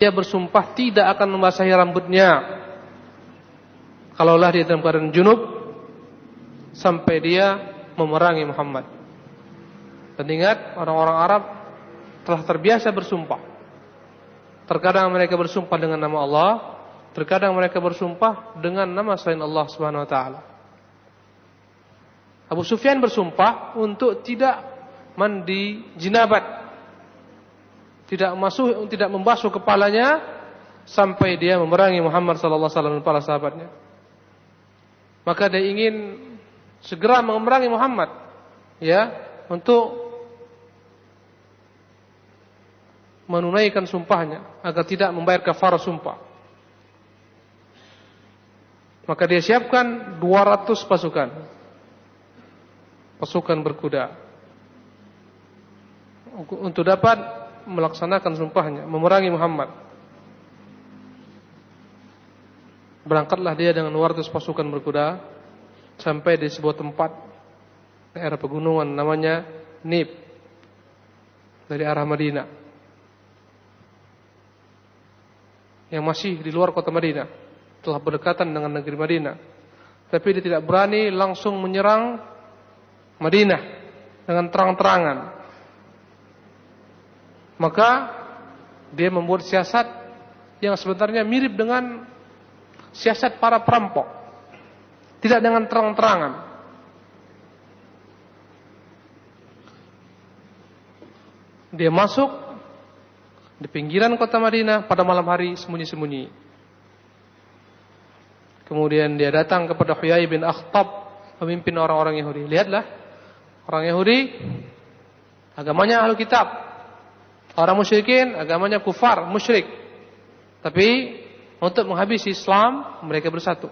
dia bersumpah tidak akan membasahi rambutnya. Kalaulah dia dalam keadaan junub sampai dia memerangi Muhammad. Dan ingat orang-orang Arab telah terbiasa bersumpah. Terkadang mereka bersumpah dengan nama Allah, terkadang mereka bersumpah dengan nama selain Allah Subhanahu wa taala. Abu Sufyan bersumpah untuk tidak mandi jinabat. Tidak masuk tidak membasuh kepalanya sampai dia memerangi Muhammad sallallahu alaihi wasallam dan para sahabatnya. Maka dia ingin segera memerangi Muhammad ya untuk menunaikan sumpahnya agar tidak membayar kafarah sumpah. Maka dia siapkan 200 pasukan. Pasukan berkuda. Untuk dapat melaksanakan sumpahnya, memerangi Muhammad. Berangkatlah dia dengan 200 pasukan berkuda sampai di sebuah tempat daerah pegunungan namanya Nib dari arah Madinah. yang masih di luar kota Madinah, telah berdekatan dengan negeri Madinah. Tapi dia tidak berani langsung menyerang Madinah dengan terang-terangan. Maka dia membuat siasat yang sebenarnya mirip dengan siasat para perampok. Tidak dengan terang-terangan. Dia masuk di pinggiran kota Madinah pada malam hari sembunyi-sembunyi. Kemudian dia datang kepada Huyai bin Akhtab, pemimpin orang-orang Yahudi. Lihatlah, orang Yahudi agamanya ahlu kitab. Orang musyrikin agamanya kufar, musyrik. Tapi untuk menghabisi Islam, mereka bersatu.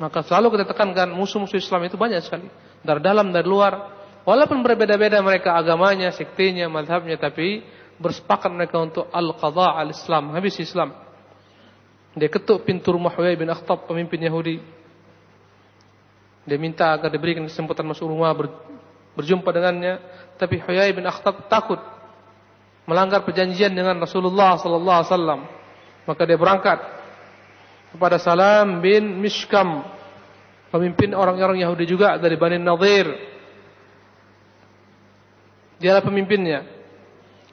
Maka selalu kita tekankan musuh-musuh Islam itu banyak sekali. Dari dalam, dari luar. Walaupun berbeda-beda mereka agamanya, sektenya, madhabnya. Tapi bersepakat mereka untuk al-qadha al-Islam, habis Islam. Dia ketuk pintu rumah Huyai bin Akhtab, pemimpin Yahudi. Dia minta agar diberikan kesempatan masuk rumah berjumpa dengannya, tapi Huyai bin Akhtab takut melanggar perjanjian dengan Rasulullah sallallahu alaihi wasallam. Maka dia berangkat kepada Salam bin Mishkam, pemimpin orang-orang Yahudi juga dari Bani Nadir. Dialah pemimpinnya.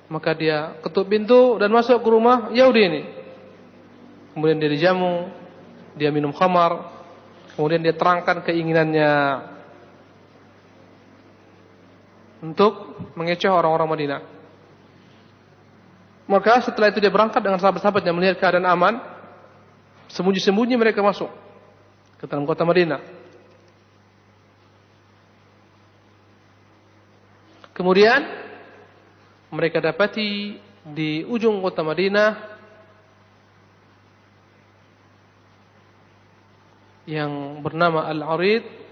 Maka dia ketuk pintu dan masuk ke rumah Yahudi ini. Kemudian dia dijamu, dia minum khamar, kemudian dia terangkan keinginannya untuk mengecoh orang-orang Madinah. Maka setelah itu dia berangkat dengan sahabat-sahabatnya melihat keadaan aman, sembunyi-sembunyi mereka masuk ke dalam kota Madinah. Kemudian mereka dapati di ujung kota Madinah yang bernama Al-Arid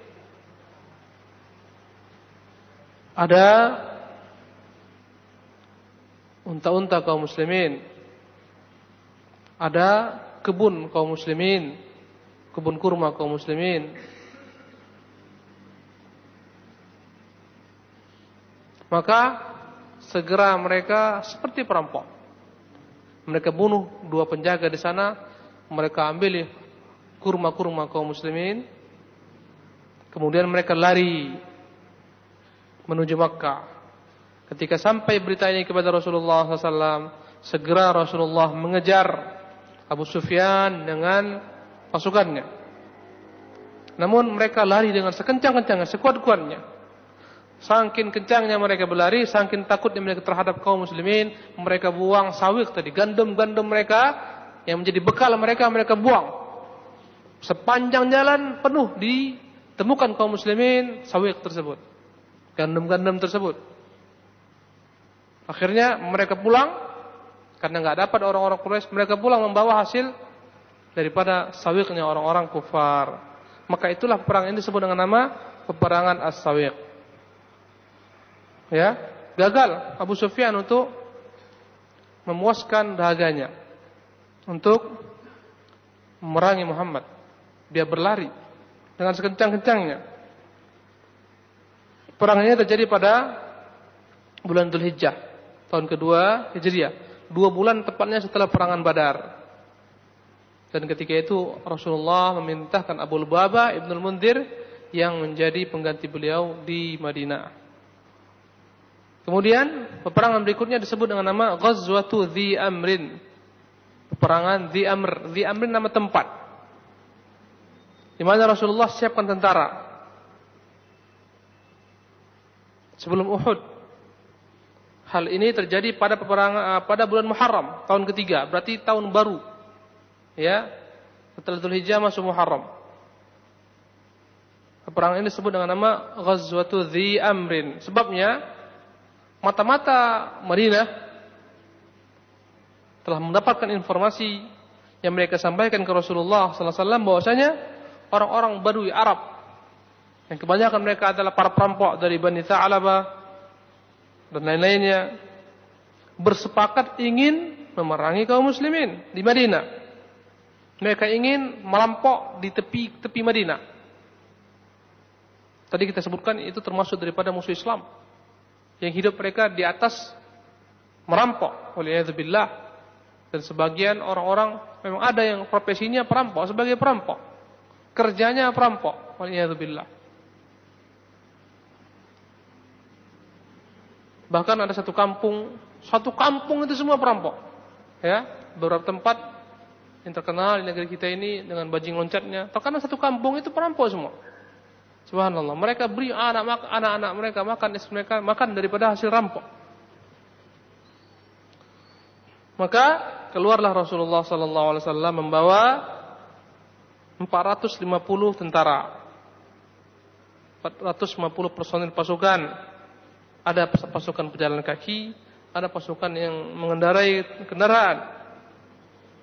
ada unta-unta kaum muslimin. Ada kebun kaum muslimin. Kebun kurma kaum muslimin. Maka segera mereka seperti perampok. Mereka bunuh dua penjaga di sana, mereka ambil kurma-kurma kaum muslimin, kemudian mereka lari menuju Makkah. Ketika sampai berita ini kepada Rasulullah SAW, segera Rasulullah mengejar Abu Sufyan dengan pasukannya. Namun mereka lari dengan sekencang-kencangnya, sekuat-kuatnya. Sangkin kencangnya mereka berlari, sangkin takutnya mereka terhadap kaum muslimin, mereka buang sawik tadi, gandum-gandum mereka yang menjadi bekal mereka, mereka buang. Sepanjang jalan penuh ditemukan kaum muslimin sawik tersebut. Gandum-gandum tersebut. Akhirnya mereka pulang karena nggak dapat orang-orang Quraisy, mereka pulang membawa hasil daripada sawiknya orang-orang kufar. Maka itulah perang ini disebut dengan nama peperangan As-Sawiq ya gagal Abu Sufyan untuk memuaskan dahaganya untuk memerangi Muhammad. Dia berlari dengan sekencang-kencangnya. Perang ini terjadi pada bulan Dzulhijjah tahun kedua Hijriah. dua bulan tepatnya setelah perangan Badar. Dan ketika itu Rasulullah memerintahkan Abu Lubaba Ibnul Mundir yang menjadi pengganti beliau di Madinah. Kemudian peperangan berikutnya disebut dengan nama Ghazwatu Dhi Amrin. Peperangan Dhi Amr. Dhi Amrin nama tempat. Di mana Rasulullah siapkan tentara. Sebelum Uhud. Hal ini terjadi pada peperangan pada bulan Muharram tahun ketiga, berarti tahun baru. Ya. Setelah Dzulhijjah masuk Muharram. Peperangan ini disebut dengan nama Ghazwatu Dhi Amrin. Sebabnya mata-mata Madinah telah mendapatkan informasi yang mereka sampaikan ke Rasulullah sallallahu alaihi wasallam bahwasanya orang-orang Badui Arab yang kebanyakan mereka adalah para perampok dari Bani Tha'labah dan lain-lainnya bersepakat ingin memerangi kaum muslimin di Madinah. Mereka ingin melampok di tepi tepi Madinah. Tadi kita sebutkan itu termasuk daripada musuh Islam. Yang hidup mereka di atas merampok. Waliyahzubillah. Dan sebagian orang-orang memang ada yang profesinya perampok sebagai perampok. Kerjanya perampok. Waliyahzubillah. Bahkan ada satu kampung, satu kampung itu semua perampok. Ya, beberapa tempat yang terkenal di negeri kita ini dengan bajing loncatnya. Terkadang satu kampung itu perampok semua. Subhanallah. Mereka beri anak-anak mereka makan istri mereka makan daripada hasil rampok. Maka keluarlah Rasulullah wasallam membawa 450 tentara. 450 personil pasukan. Ada pasukan pejalan kaki, ada pasukan yang mengendarai kendaraan.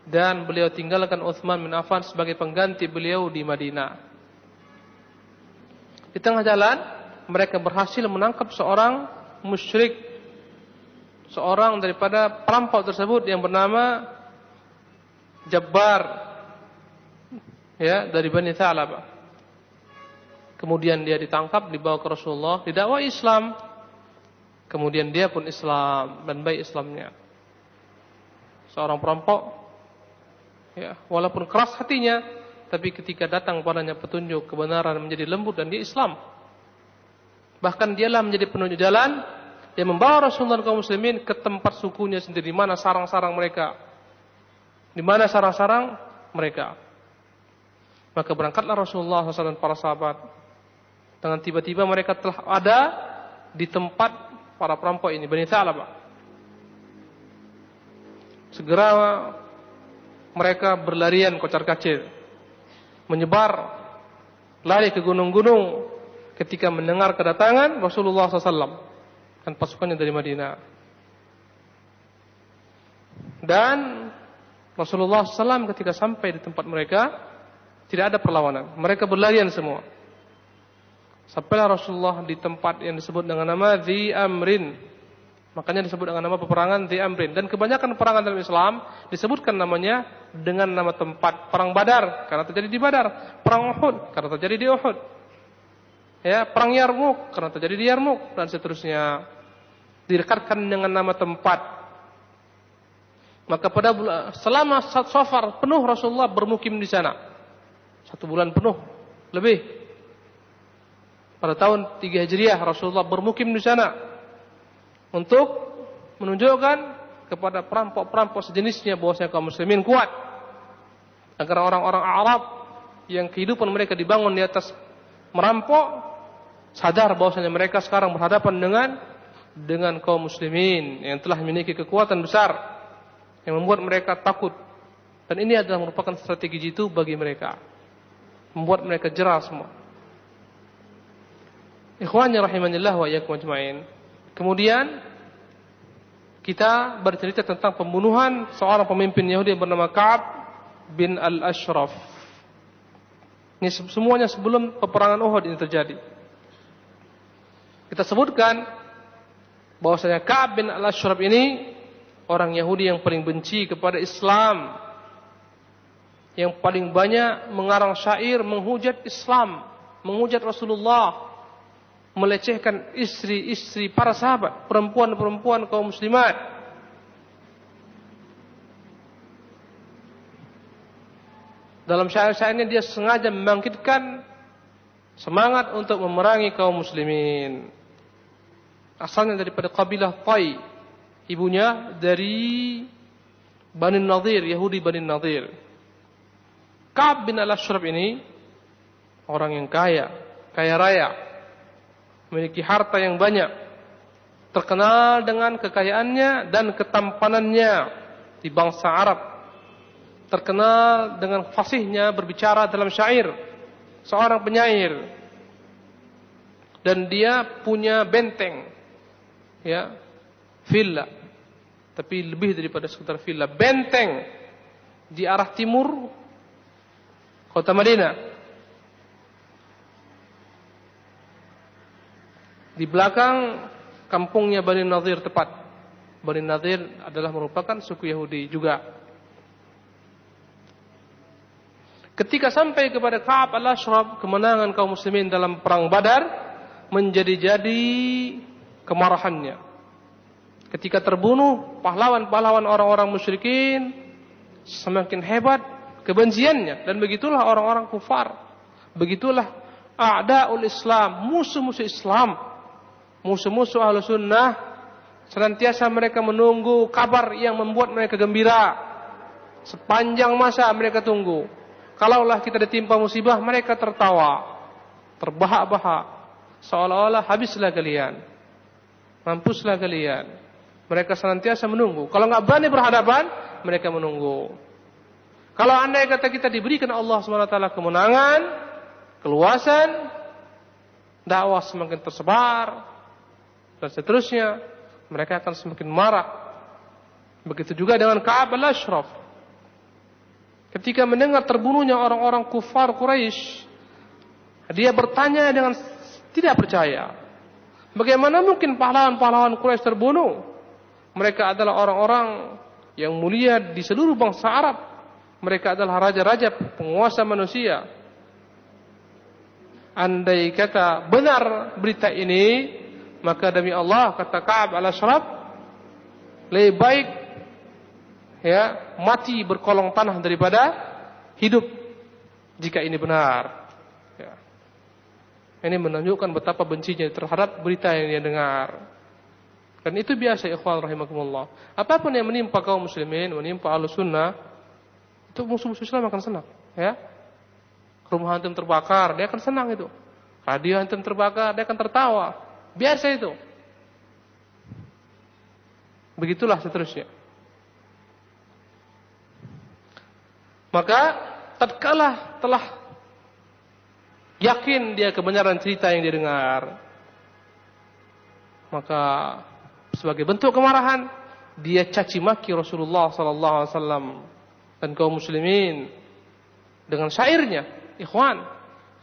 Dan beliau tinggalkan Uthman bin Affan sebagai pengganti beliau di Madinah. Di tengah jalan mereka berhasil menangkap seorang musyrik, seorang daripada perampok tersebut yang bernama Jabbar, ya dari Bani Thalabah. Kemudian dia ditangkap, dibawa ke Rasulullah, didakwa Islam. Kemudian dia pun Islam dan baik Islamnya. Seorang perampok, ya, walaupun keras hatinya, tapi ketika datang padanya petunjuk kebenaran menjadi lembut dan dia Islam. Bahkan dialah menjadi penunjuk jalan yang membawa Rasulullah kaum muslimin ke tempat sukunya sendiri di mana sarang-sarang mereka. Di mana sarang-sarang mereka. Maka berangkatlah Rasulullah SAW dan para sahabat. Dengan tiba-tiba mereka telah ada di tempat para perampok ini. Bani Thalabah. Segera mereka berlarian kocar kacir menyebar lari ke gunung-gunung ketika mendengar kedatangan Rasulullah SAW dan pasukannya dari Madinah. Dan Rasulullah SAW ketika sampai di tempat mereka tidak ada perlawanan. Mereka berlarian semua. Sampailah Rasulullah di tempat yang disebut dengan nama Di Amrin Makanya disebut dengan nama peperangan di Amrin. Dan kebanyakan peperangan dalam Islam disebutkan namanya dengan nama tempat. Perang Badar karena terjadi di Badar. Perang Uhud karena terjadi di Uhud. Ya, perang Yarmuk karena terjadi di Yarmuk dan seterusnya. Direkatkan dengan nama tempat. Maka pada selama satu safar penuh Rasulullah bermukim di sana. Satu bulan penuh lebih. Pada tahun 3 Hijriah Rasulullah bermukim di sana untuk menunjukkan kepada perampok-perampok sejenisnya bahwasanya kaum muslimin kuat. Agar orang-orang Arab yang kehidupan mereka dibangun di atas merampok sadar bahwasanya mereka sekarang berhadapan dengan dengan kaum muslimin yang telah memiliki kekuatan besar yang membuat mereka takut. Dan ini adalah merupakan strategi jitu bagi mereka. Membuat mereka jerah semua ikhwani rahimanillah wa iyyakum ajmain Kemudian kita bercerita tentang pembunuhan seorang pemimpin Yahudi yang bernama Ka'ab bin Al-Ashraf. Ini semuanya sebelum peperangan Uhud ini terjadi. Kita sebutkan bahwasanya Ka'ab bin Al-Ashraf ini orang Yahudi yang paling benci kepada Islam. Yang paling banyak mengarang syair menghujat Islam, menghujat Rasulullah, melecehkan istri-istri para sahabat, perempuan-perempuan kaum muslimat. Dalam syair-syairnya dia sengaja membangkitkan semangat untuk memerangi kaum muslimin. Asalnya daripada kabilah Tai, ibunya dari Bani Nadir, Yahudi Bani Nadir. Ka'ab bin al-Ashraf ini orang yang kaya, kaya raya, memiliki harta yang banyak, terkenal dengan kekayaannya dan ketampanannya di bangsa Arab, terkenal dengan fasihnya berbicara dalam syair, seorang penyair, dan dia punya benteng, ya, villa, tapi lebih daripada sekitar villa, benteng di arah timur kota Madinah. Di belakang kampungnya Bani Nadir tepat. Bani Nadir adalah merupakan suku Yahudi juga. Ketika sampai kepada Ka'ab al-Ashraf, kemenangan kaum muslimin dalam perang Badar menjadi-jadi kemarahannya. Ketika terbunuh pahlawan-pahlawan orang-orang musyrikin semakin hebat kebenciannya dan begitulah orang-orang kufar begitulah a'daul Islam musuh-musuh Islam musuh-musuh ahlu sunnah senantiasa mereka menunggu kabar yang membuat mereka gembira. Sepanjang masa mereka tunggu. Kalaulah kita ditimpa musibah mereka tertawa. Terbahak-bahak. Seolah-olah habislah kalian. Mampuslah kalian. Mereka senantiasa menunggu. Kalau nggak berani berhadapan mereka menunggu. Kalau andai kata kita diberikan Allah SWT kemenangan, keluasan, dakwah semakin tersebar, dan seterusnya, mereka akan semakin marah. Begitu juga dengan Ka'ab al-Ashraf. Ketika mendengar terbunuhnya orang-orang kufar Quraisy, dia bertanya dengan tidak percaya. Bagaimana mungkin pahlawan-pahlawan Quraisy terbunuh? Mereka adalah orang-orang yang mulia di seluruh bangsa Arab mereka adalah raja-raja penguasa manusia. Andai kata benar berita ini, maka demi Allah kata Ka'ab al-Ashraf, lebih baik ya mati berkolong tanah daripada hidup jika ini benar. Ya. Ini menunjukkan betapa bencinya terhadap berita yang dia dengar. Dan itu biasa ikhwan rahimakumullah. Apa pun yang menimpa kaum muslimin, menimpa ahlu sunnah, itu musuh-musuh Islam akan senang, ya. Rumah antum terbakar, dia akan senang itu. Radio antum terbakar, dia akan tertawa. Biasa itu. Begitulah seterusnya. Maka tatkala telah yakin dia kebenaran cerita yang dia dengar, maka sebagai bentuk kemarahan dia caci maki Rasulullah sallallahu alaihi wasallam dan kaum muslimin dengan syairnya ikhwan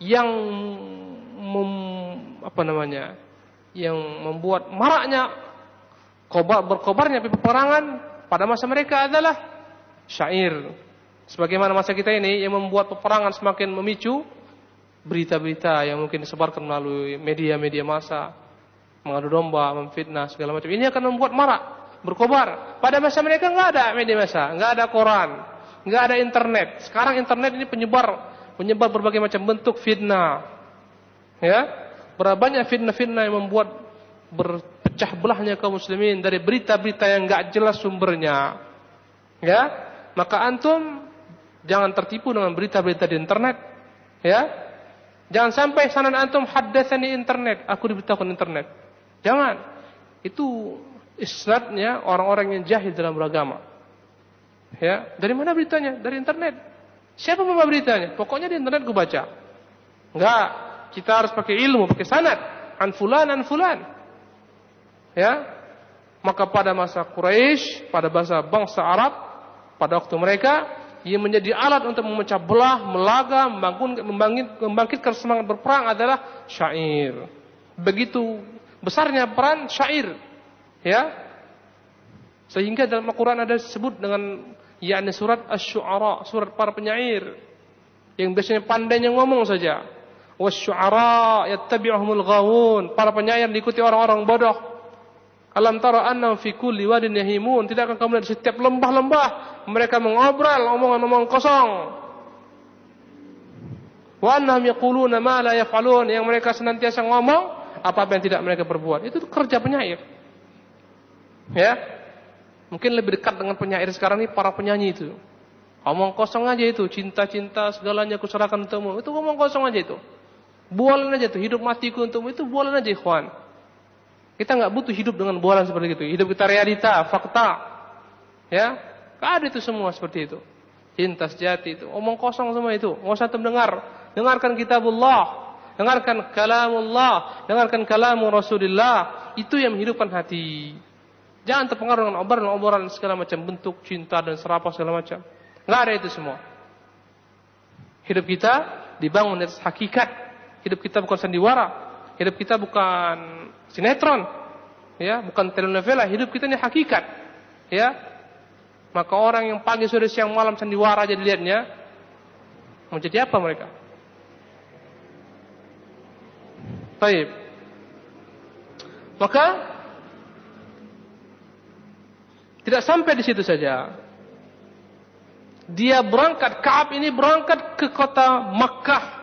yang mem, apa namanya yang membuat maraknya kobar berkobarnya peperangan pada masa mereka adalah syair sebagaimana masa kita ini yang membuat peperangan semakin memicu berita-berita yang mungkin disebarkan melalui media-media massa mengadu domba, memfitnah segala macam ini akan membuat marak berkobar pada masa mereka nggak ada media massa nggak ada koran nggak ada internet. Sekarang internet ini penyebar penyebar berbagai macam bentuk fitnah. Ya, berapa banyak fitnah-fitnah yang membuat berpecah belahnya kaum muslimin dari berita-berita yang nggak jelas sumbernya. Ya, maka antum jangan tertipu dengan berita-berita di internet. Ya, jangan sampai sanan antum haddatsani internet, aku diberitahukan internet. Jangan. Itu isnadnya orang-orang yang jahil dalam beragama. Ya, dari mana beritanya? Dari internet. Siapa membawa beritanya? Pokoknya di internet gue baca. Enggak, kita harus pakai ilmu, pakai sanad. An fulan, an fulan. Ya, maka pada masa Quraisy, pada masa bangsa Arab, pada waktu mereka, ia menjadi alat untuk memecah belah, melaga, membangun, membangkit, membangkitkan semangat berperang adalah syair. Begitu besarnya peran syair. Ya, sehingga dalam Al-Quran ada disebut dengan yakni surat Asy-Syu'ara, surat para penyair yang biasanya pandainya ngomong saja. Wasy-syu'ara yattabi'uhumul ghawun. Para penyair diikuti orang-orang bodoh. Alam tara annahum fi kulli wadin yahimun. Tidak akan kamu lihat setiap lembah-lembah mereka mengobrol omongan-omongan kosong. Wa annahum yaquluna ma la yaf'alun yang mereka senantiasa ngomong apa-apa yang tidak mereka perbuat. Itu kerja penyair. Ya. Mungkin lebih dekat dengan penyair sekarang ini para penyanyi itu. Omong kosong aja itu, cinta-cinta segalanya kuserahkan untukmu. Itu ngomong kosong aja itu. Bualan aja tuh, hidup matiku untukmu itu bualan aja ikhwan. Kita nggak butuh hidup dengan bualan seperti itu. Hidup kita realita, fakta. Ya, gak ada itu semua seperti itu. Cinta sejati itu, omong kosong semua itu. Nggak usah mendengar. Dengarkan kitabullah, dengarkan kalamullah, dengarkan kalamu Rasulullah. Itu yang menghidupkan hati. Jangan terpengaruh dengan obrolan-obrolan segala macam bentuk cinta dan serapah segala macam. Nggak ada itu semua. Hidup kita dibangun dari hakikat. Hidup kita bukan sandiwara. Hidup kita bukan sinetron. Ya, bukan telenovela. Hidup kita ini hakikat. Ya. Maka orang yang pagi, sore, siang, malam sandiwara aja dilihatnya. Mau jadi apa mereka? Baik. Maka tidak sampai di situ saja dia berangkat Kaab ini berangkat ke kota Makkah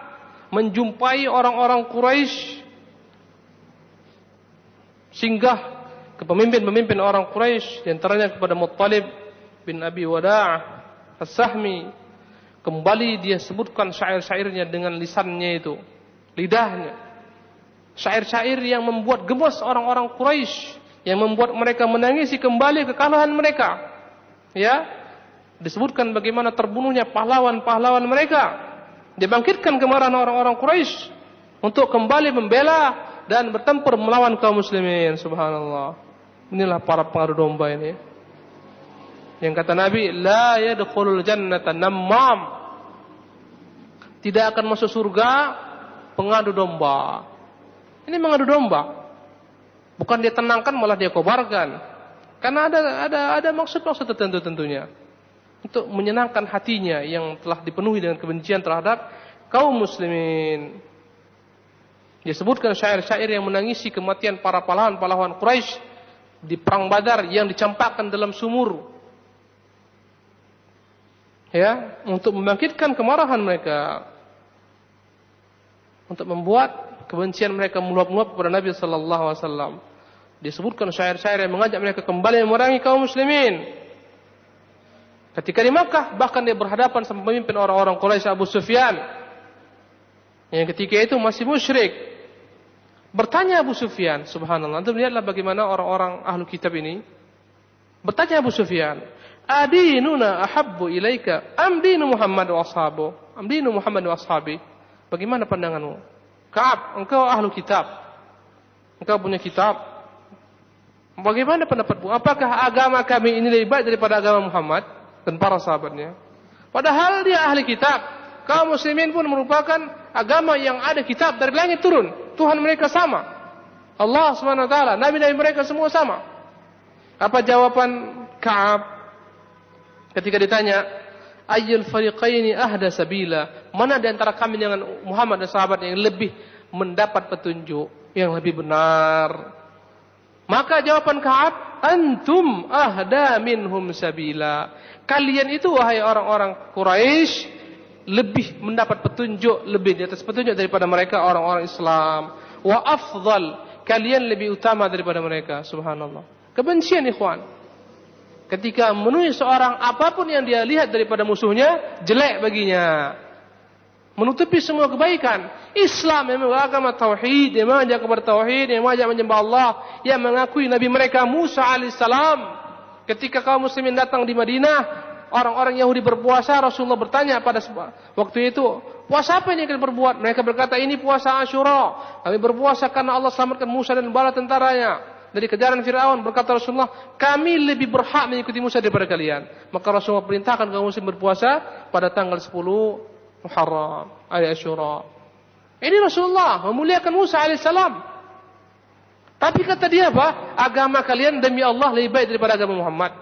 menjumpai orang-orang Quraisy singgah ke pemimpin-pemimpin orang Quraisy di antaranya kepada Muttalib bin Abi Wada'ah As-Sahmi. Kembali dia sebutkan syair-syairnya dengan lisannya itu lidahnya. Syair-syair yang membuat gemas orang-orang Quraisy yang membuat mereka menangisi kembali kekalahan mereka. Ya disebutkan bagaimana terbunuhnya pahlawan-pahlawan mereka. Dibangkitkan kemarahan orang-orang Quraisy untuk kembali membela dan bertempur melawan kaum muslimin. Subhanallah. Inilah para pengaruh domba ini. Yang kata Nabi, la yadkhulul jannata nammam. Tidak akan masuk surga pengadu domba. Ini mengadu domba. Bukan dia tenangkan malah dia kobarkan. Karena ada ada ada maksud-maksud tertentu tentunya untuk menyenangkan hatinya yang telah dipenuhi dengan kebencian terhadap kaum muslimin. Disebutkan syair-syair yang menangisi kematian para pahlawan-pahlawan Quraisy di perang Badar yang dicampakkan dalam sumur. Ya, untuk membangkitkan kemarahan mereka. Untuk membuat kebencian mereka meluap-luap kepada Nabi sallallahu alaihi wasallam. Disebutkan syair-syair yang mengajak mereka kembali memerangi kaum muslimin. Ketika di Makkah, bahkan dia berhadapan sama pemimpin orang-orang Quraisy Abu Sufyan. Yang ketika itu masih musyrik. Bertanya Abu Sufyan, subhanallah. Anda lihatlah bagaimana orang-orang ahlu kitab ini. Bertanya Abu Sufyan, Adinuna ahabbu ilaika am dinu Muhammad wa ashabu? Am Muhammad wa ashabi? Bagaimana pandanganmu? Kaab, engkau ahlu kitab. Engkau punya kitab. Bagaimana pendapatmu? Apakah agama kami ini lebih baik daripada agama Muhammad? Dan para sahabatnya. Padahal dia ahli kitab. Kaum muslimin pun merupakan agama yang ada kitab dari langit turun. Tuhan mereka sama. Allah SWT, Nabi-Nabi mereka semua sama. Apa jawaban Ka'ab ketika ditanya, Ayyul fariqaini ahda sabila. Mana di antara kami dengan Muhammad dan sahabat yang lebih mendapat petunjuk, yang lebih benar. Maka jawaban Ka'ab, antum ahda minhum sabila. Kalian itu wahai orang-orang Quraisy lebih mendapat petunjuk lebih di atas petunjuk daripada mereka orang-orang Islam. Wa afdal, kalian lebih utama daripada mereka. Subhanallah. Kebencian ikhwan. Ketika menuhi seorang apa pun yang dia lihat daripada musuhnya jelek baginya. Menutupi semua kebaikan. Islam yang agama tauhid, yang mengajak kepada tauhid, yang mengajak menyembah Allah, yang mengakui nabi mereka Musa alaihissalam Ketika kaum muslimin datang di Madinah, orang-orang Yahudi berpuasa, Rasulullah bertanya pada waktu itu, puasa apa yang kalian berbuat? Mereka berkata, ini puasa Ashura. Kami berpuasa karena Allah selamatkan Musa dan bala tentaranya dari kejaran Firaun. Berkata Rasulullah, kami lebih berhak mengikuti Musa daripada kalian. Maka Rasulullah perintahkan kaum muslim berpuasa pada tanggal 10 Muharram, hari Ashura. Ini Rasulullah memuliakan Musa alaihissalam. Tapi kata dia apa? Agama kalian demi Allah lebih baik daripada agama Muhammad.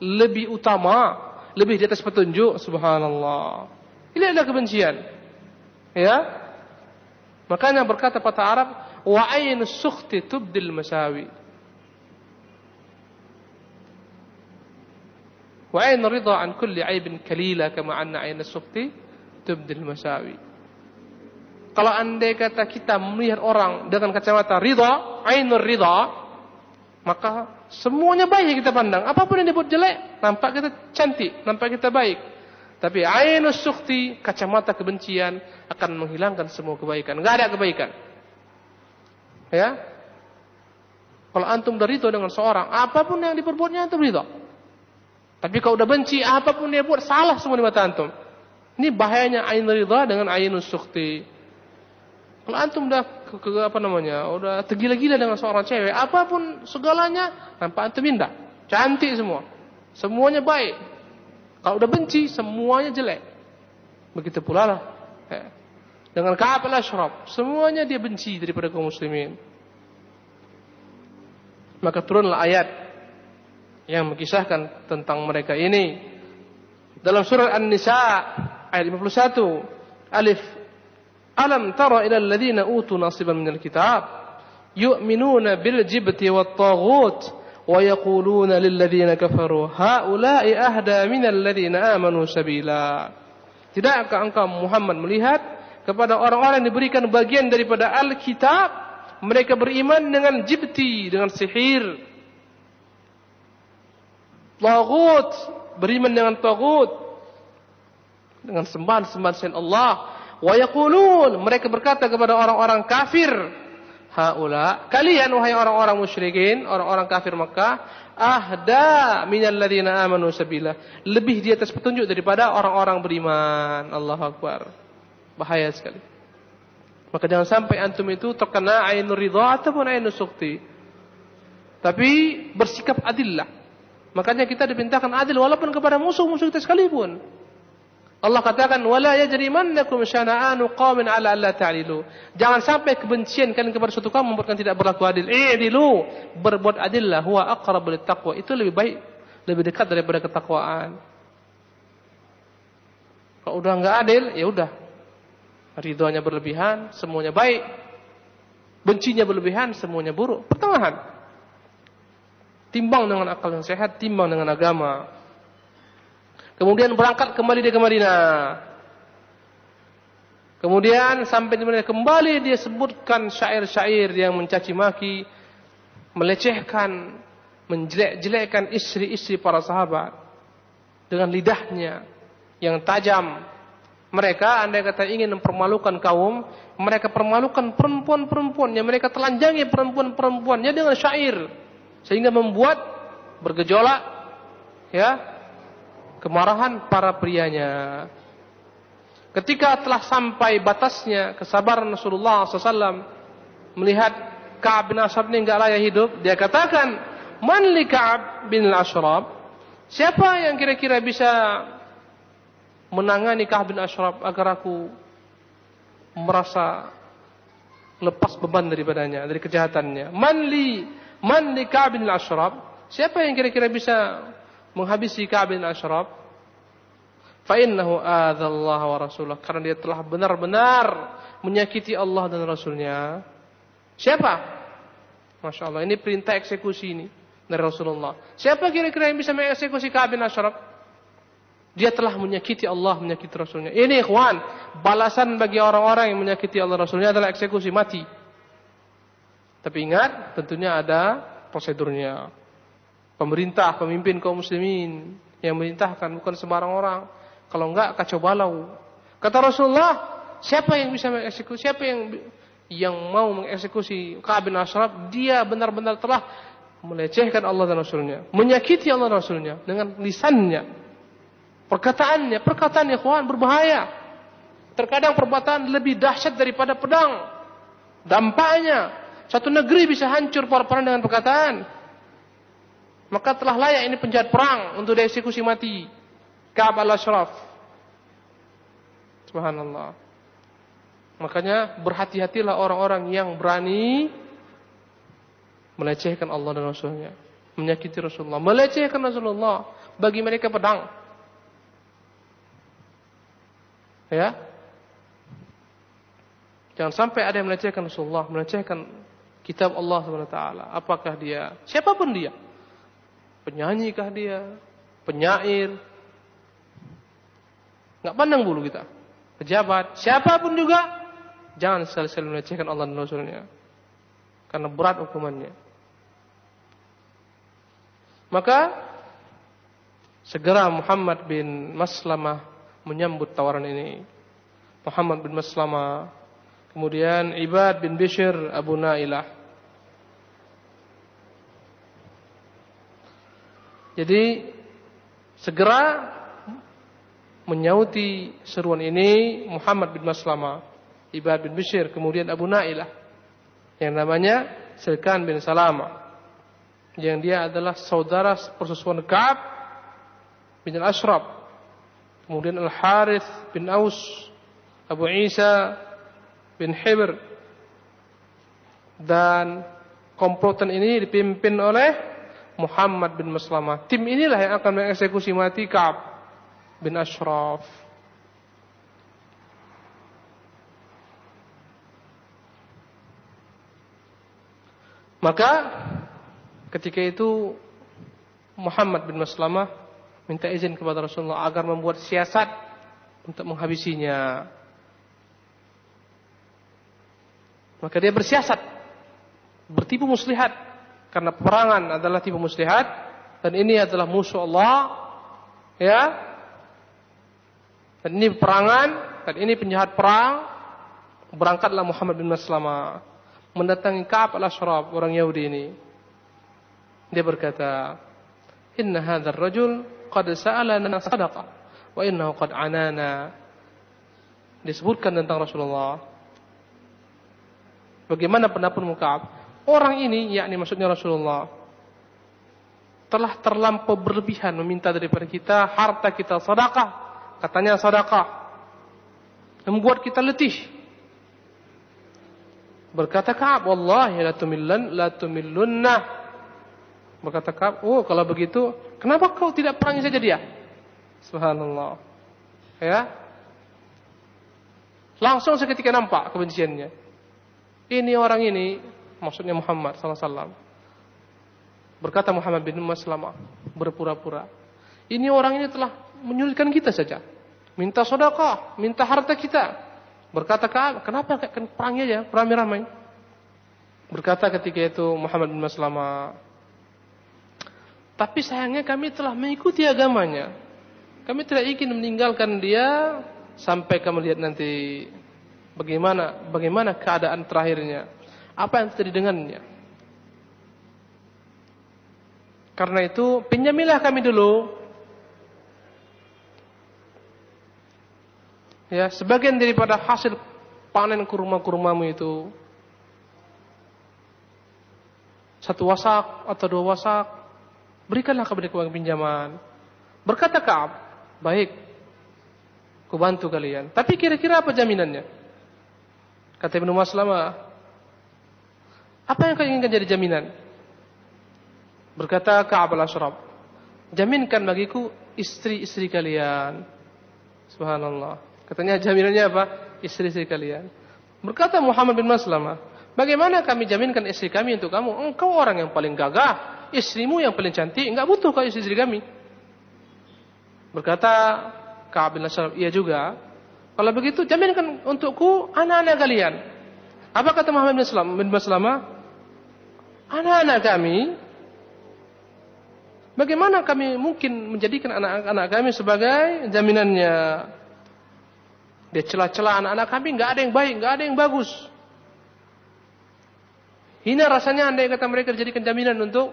Lebih utama, lebih di atas petunjuk. Subhanallah. Ini adalah kebencian. Ya. Makanya berkata patah Arab, wa ain sukhti tubdil masawi. Wa ain ridha an kulli aibin kalila kama anna ain sukhti tubdil masawi. Kalau andai kata kita melihat orang dengan kacamata ridha, ainur ridha, maka semuanya baik kita pandang. Apa pun yang dibuat jelek, nampak kita cantik, nampak kita baik. Tapi ainus sukti, kacamata kebencian akan menghilangkan semua kebaikan. Enggak ada kebaikan. Ya. Kalau antum dari itu dengan seorang, apa pun yang diperbuatnya antum ridha. Tapi kalau udah benci, apa pun dia buat salah semua di mata antum. Ini bahayanya ain ridha dengan ainus sukti. Kalau antum udah ke, ke, apa namanya, udah tergila-gila dengan seorang cewek, apa pun segalanya, nampak antum indah, cantik semua, semuanya baik. Kalau udah benci, semuanya jelek. Begitu pula lah. Ya. Dengan Ka'ab al-Ashraf, semuanya dia benci daripada kaum muslimin. Maka turunlah ayat yang mengisahkan tentang mereka ini. Dalam surat An-Nisa ayat 51, alif Alam tara ila alladhina utu nasiban minal kitab? Yu'minuna bil jibti wat taghut wa yaquluna lil ladzina kafaru haula'i ahda minal ladzina amanu sabila. Tidakkah engkau Muhammad melihat kepada orang-orang yang diberikan bagian daripada Alkitab mereka beriman dengan jibti dengan sihir. Taghut beriman dengan taghut. Dengan sembahan-sembahan selain Allah Wa mereka berkata kepada orang-orang kafir, haula kalian wahai orang-orang musyrikin, orang-orang kafir Makkah, ahda minal ladzina amanu sabila. Lebih di atas petunjuk daripada orang-orang beriman. Allahu akbar. Bahaya sekali. Maka jangan sampai antum itu terkena ainur ridha ataupun ainur sukti. Tapi bersikap adillah. Makanya kita diperintahkan adil walaupun kepada musuh-musuh kita sekalipun. Allah katakan wala yajrimannakum syana'anu qaumin ala alla ta'dilu. Jangan sampai kebencian kalian kepada suatu kaum membuat tidak berlaku adil. I'dilu, berbuat adillah huwa aqrabu taqwa. Itu lebih baik, lebih dekat daripada ketakwaan. Kalau udah enggak adil, ya udah. Ridhonya berlebihan, semuanya baik. Bencinya berlebihan, semuanya buruk. Pertengahan. Timbang dengan akal yang sehat, timbang dengan agama. Kemudian berangkat kembali dia ke Madinah. Kemudian sampai di Madinah kembali dia sebutkan syair-syair yang mencaci maki, melecehkan, menjelek-jelekkan istri-istri para sahabat dengan lidahnya yang tajam. Mereka andai kata ingin mempermalukan kaum, mereka permalukan perempuan-perempuannya, mereka telanjangi perempuan-perempuannya dengan syair sehingga membuat bergejolak ya kemarahan para prianya. Ketika telah sampai batasnya kesabaran Rasulullah SAW melihat Ka'ab bin Ashraf ini enggak layak hidup, dia katakan, "Man li Ka'ab bin Ashraf?" Siapa yang kira-kira bisa menangani Ka'ab bin Ashraf agar aku merasa lepas beban daripadanya, dari kejahatannya. Man li, man li Ka'ab bin Ashraf? Siapa yang kira-kira bisa menghabisi Ka'ab bin Ashraf fa innahu adzallahu wa rasulah. Karena dia telah benar-benar menyakiti Allah dan Rasulnya. Siapa? Masya Allah ini perintah eksekusi ini dari Rasulullah. Siapa kira-kira yang bisa mengeksekusi Ka'ab bin Ashraf? Dia telah menyakiti Allah, menyakiti Rasulnya. Ini ikhwan, balasan bagi orang-orang yang menyakiti Allah Rasulnya adalah eksekusi mati. Tapi ingat, tentunya ada prosedurnya pemerintah, pemimpin kaum muslimin yang memerintahkan bukan sembarang orang. Kalau enggak kacau balau. Kata Rasulullah, siapa yang bisa mengeksekusi, siapa yang yang mau mengeksekusi Ka'ab bin Ashraf, dia benar-benar telah melecehkan Allah dan Rasulnya, menyakiti Allah dan Rasulnya dengan lisannya, perkataannya, perkataan ikhwan berbahaya. Terkadang perbuatan lebih dahsyat daripada pedang. Dampaknya, satu negeri bisa hancur perang dengan perkataan maka telah layak ini penjahat perang untuk dieksekusi mati. Ka'ab al-Ashraf. Subhanallah. Makanya berhati-hatilah orang-orang yang berani melecehkan Allah dan Rasulnya. Menyakiti Rasulullah. Melecehkan Rasulullah. Bagi mereka pedang. Ya. Jangan sampai ada yang melecehkan Rasulullah. Melecehkan kitab Allah SWT. Apakah dia. Siapa pun dia. Penyanyikah dia? Penyair? Nggak pandang bulu kita. Pejabat, siapa pun juga Jangan sekali-sekali melecehkan Allah dan Rasulnya. Karena berat hukumannya. Maka segera Muhammad bin Maslamah menyambut tawaran ini. Muhammad bin Maslamah, kemudian Ibad bin Bishr Abu Nailah. Jadi segera menyauti seruan ini Muhammad bin Maslamah, Ibad bin Bishr, kemudian Abu Nailah yang namanya Silkan bin Salama. Yang dia adalah saudara persusuan Ka'ab bin Al-Ashraf. Kemudian Al-Harith bin Aus, Abu Isa bin Hibr. Dan komplotan ini dipimpin oleh Muhammad bin Maslamah. Tim inilah yang akan mengeksekusi mati Ka'ab bin Ashraf. Maka ketika itu Muhammad bin Maslamah minta izin kepada Rasulullah agar membuat siasat untuk menghabisinya. Maka dia bersiasat, bertipu muslihat karena perangan adalah tipu muslihat dan ini adalah musuh Allah, ya. Dan ini perangan dan ini penjahat perang. Berangkatlah Muhammad bin Maslamah mendatangi Ka'ab al-Ashraf orang Yahudi ini. Dia berkata, "Inna hadzal rajul qad sa'alana sadaqah wa innahu qad anana." Disebutkan tentang Rasulullah. Bagaimana pendapatmu Ka'ab? Orang ini, yakni maksudnya Rasulullah, telah terlampau berlebihan meminta daripada kita harta kita sedekah. Katanya sedekah. Membuat kita letih. Berkata Ka'ab, "Wallahi la tumillan la tumillunna." Berkata Ka'ab, "Oh, kalau begitu, kenapa kau tidak perangi saja dia?" Subhanallah. Ya. Langsung seketika nampak kebenciannya. Ini orang ini, maksudnya Muhammad wasallam. Berkata Muhammad bin Maslamah, berpura-pura. Ini orang ini telah menyulitkan kita saja. Minta sedekah, minta harta kita. Berkata kenapa kan perangi aja, ramai-ramai. Berkata ketika itu Muhammad bin Maslamah, tapi sayangnya kami telah mengikuti agamanya. Kami tidak ingin meninggalkan dia sampai kami lihat nanti bagaimana bagaimana keadaan terakhirnya. Apa yang terjadi dengannya. Karena itu pinjamilah kami dulu Ya, sebagian daripada hasil panen kurma-kurmamu itu satu wasak atau dua wasak, berikanlah kepada uang pinjaman. Berkata Kaab, baik, ku bantu kalian. Tapi kira-kira apa jaminannya? Kata Ibnu Maslamah, apa yang kau inginkan jadi jaminan? Berkata Ka'ab al-Ashraf, jaminkan bagiku istri-istri kalian. Subhanallah. Katanya jaminannya apa? Istri-istri kalian. Berkata Muhammad bin Maslamah, bagaimana kami jaminkan istri kami untuk kamu? Engkau orang yang paling gagah, istrimu yang paling cantik, enggak butuh kau istri kami. Berkata Ka'ab bin Ashraf, iya juga. Kalau begitu jaminkan untukku anak-anak kalian. Apa kata Muhammad bin Maslamah? Anak-anak kami Bagaimana kami mungkin menjadikan anak-anak kami sebagai jaminannya? Dia celah-celah anak-anak kami, nggak ada yang baik, nggak ada yang bagus. Hina rasanya anda yang kata mereka dijadikan jaminan untuk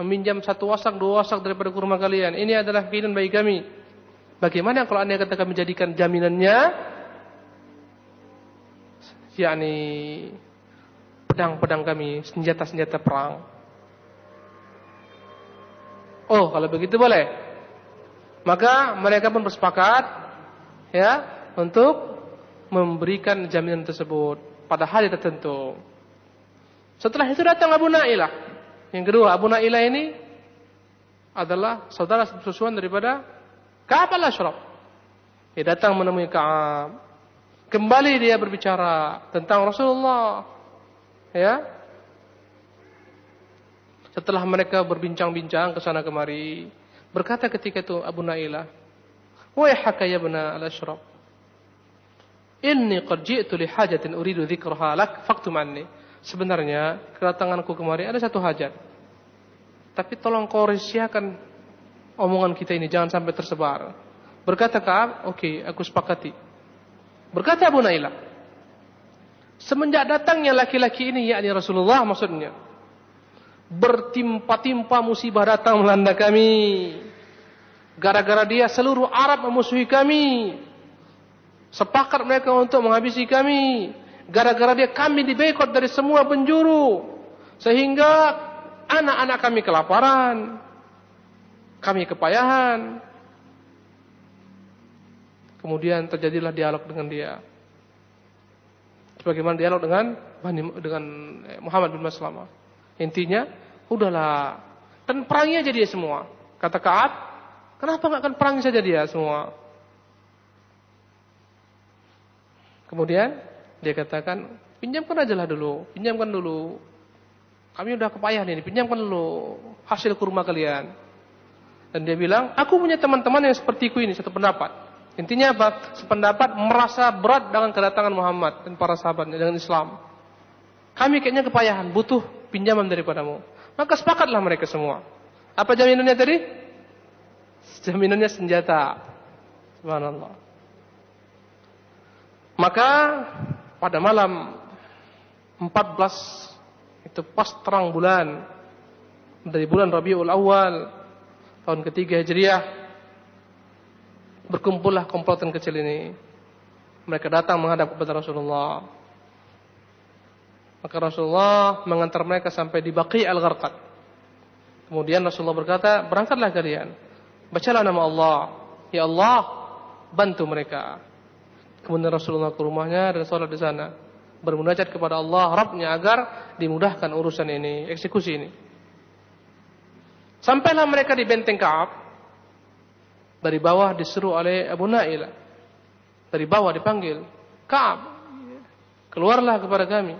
meminjam satu wasak, dua wasak daripada kurma kalian. Ini adalah keinginan bagi kami. Bagaimana kalau anda kata kami jadikan jaminannya? yakni pedang-pedang kami, senjata-senjata perang. Oh, kalau begitu boleh. Maka mereka pun bersepakat ya untuk memberikan jaminan tersebut pada hari tertentu. Setelah itu datang Abu Nailah. Yang kedua, Abu Nailah ini adalah saudara sesusuan daripada Ka'ab al-Ashraf. Dia datang menemui Ka'ab. Kembali dia berbicara tentang Rasulullah. Ya. Setelah mereka berbincang-bincang ke sana kemari, berkata ketika itu Abu Nailah, Wahai ya bena al-ashraf. Inni qad ji'tu li hajatin uridu dzikraha lak faktum anni. Sebenarnya kedatanganku kemari ada satu hajat. Tapi tolong kau rahasiakan omongan kita ini jangan sampai tersebar. Berkata Ka'ab, oke, okay, aku sepakati. Berkata Abu Nailah, semenjak datangnya laki-laki ini yakni Rasulullah maksudnya, bertimpa-timpa musibah datang melanda kami. Gara-gara dia seluruh Arab memusuhi kami. Sepakat mereka untuk menghabisi kami. Gara-gara dia kami dibekot dari semua penjuru. Sehingga anak-anak kami kelaparan. Kami kepayahan. Kemudian terjadilah dialog dengan dia. Sebagaimana dialog dengan dengan eh, Muhammad bin Maslamah. Intinya, udahlah. Dan perangi aja dia semua. Kata Kaat, kenapa nggak akan perangi saja dia semua? Kemudian dia katakan, pinjamkan aja lah dulu, pinjamkan dulu. Kami udah kepayahan ini, pinjamkan dulu hasil kurma kalian. Dan dia bilang, aku punya teman-teman yang sepertiku ini, satu pendapat. Intinya apa? Sependapat merasa berat dengan kedatangan Muhammad dan para sahabatnya dengan Islam. Kami kayaknya kepayahan, butuh pinjaman daripadamu. Maka sepakatlah mereka semua. Apa jaminannya tadi? Jaminannya senjata. Subhanallah. Maka pada malam 14 itu pas terang bulan dari bulan Rabiul Awal tahun ketiga Hijriah berkumpullah komplotan kecil ini. Mereka datang menghadap kepada Rasulullah. Maka Rasulullah mengantar mereka sampai di Baqi al-Gharqad. Kemudian Rasulullah berkata, berangkatlah kalian. Bacalah nama Allah. Ya Allah, bantu mereka. Kemudian Rasulullah ke rumahnya dan sholat di sana. Bermunajat kepada Allah, Rabbnya agar dimudahkan urusan ini, eksekusi ini. Sampailah mereka di benteng Kaab. Dari bawah disuruh oleh Abu Naila. Dari bawah dipanggil. Kaab, keluarlah kepada kami.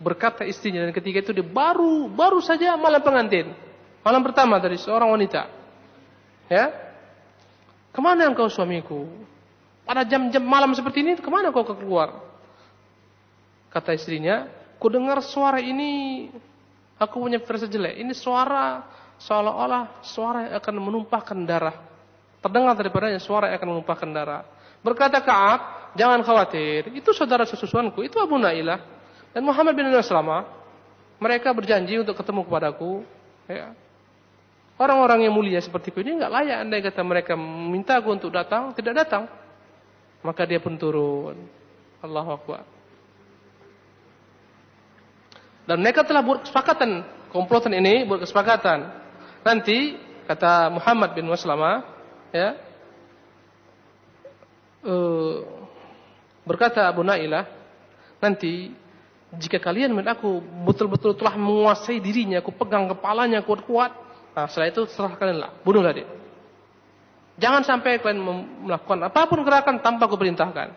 Berkata istrinya dan ketika itu dia baru baru saja malam pengantin. Malam pertama dari seorang wanita. Ya. Ke mana engkau suamiku? Pada jam-jam malam seperti ini ke mana kau keluar? Kata istrinya, ku dengar suara ini, aku punya versi jelek. Ini suara seolah-olah suara yang akan menumpahkan darah. Terdengar daripadanya suara yang akan menumpahkan darah. Berkata Kaab, jangan khawatir, itu saudara sesusuanku, itu Abu Nailah dan Muhammad bin Salama. Mereka berjanji untuk ketemu kepadaku. Ya. Orang-orang yang mulia seperti ini nggak layak andai kata mereka minta aku untuk datang, tidak datang. Maka dia pun turun. Allahu Akbar. Dan mereka telah buat kesepakatan. Komplotan ini buat kesepakatan. Nanti, kata Muhammad bin Waslama, ya, uh, berkata Abu Nailah, nanti jika kalian melihat aku betul-betul telah menguasai dirinya, aku pegang kepalanya kuat-kuat, nah setelah itu serah kalianlah, bunuhlah dia. Jangan sampai kalian melakukan apa pun gerakan tanpa kuperintahkan.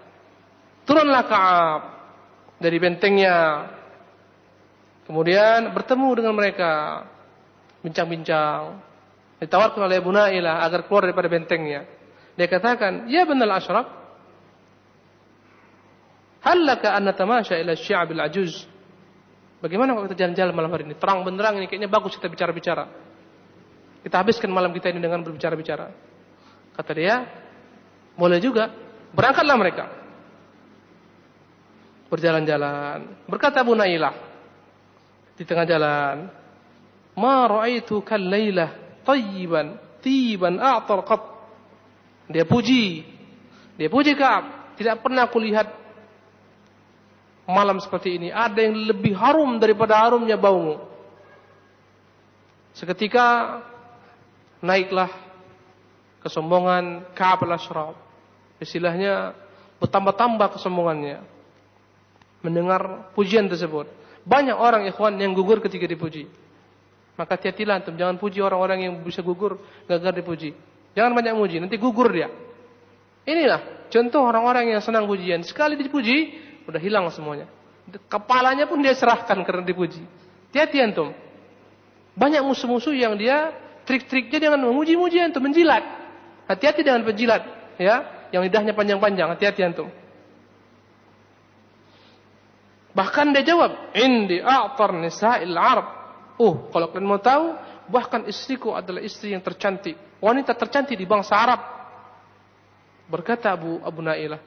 Turunlah Ka'ab dari bentengnya. Kemudian bertemu dengan mereka. Bincang-bincang. Ditawarkan oleh Abu Nailah agar keluar daripada bentengnya. Dia katakan, Ya benar ashraf. Hallaka an natamasha ila syi'abil ajuz. Bagaimana kalau kita jalan-jalan malam hari ini? Terang benderang ini kayaknya bagus kita bicara-bicara. Kita habiskan malam kita ini dengan berbicara-bicara. Kata dia, boleh juga. Berangkatlah mereka. Berjalan-jalan. Berkata Abu Nailah di tengah jalan, "Ma ra'aitu kal lailah tayyiban, tiban a'tar qat." Dia puji. Dia puji Ka'ab. Tidak pernah kulihat malam seperti ini ada yang lebih harum daripada harumnya baumu. Seketika naiklah kesombongan Ka'ab al-Ashraf. Istilahnya bertambah-tambah kesombongannya. Mendengar pujian tersebut. Banyak orang ikhwan yang gugur ketika dipuji. Maka hati-hatilah antum jangan puji orang-orang yang bisa gugur gagal dipuji. Jangan banyak muji, nanti gugur dia. Inilah contoh orang-orang yang senang pujian. Sekali dipuji, udah hilang semuanya. Kepalanya pun dia serahkan karena dipuji. Hati-hati antum. Banyak musuh-musuh yang dia trik-triknya dengan memuji-muji antum, menjilat. Hati-hati dengan penjilat, ya, yang lidahnya panjang-panjang. Hati-hati antum. Bahkan dia jawab, "Indi a'tar nisa'il Arab." Oh, kalau kalian mau tahu, bahkan istriku adalah istri yang tercantik, wanita tercantik di bangsa Arab. Berkata Abu Abu Nailah,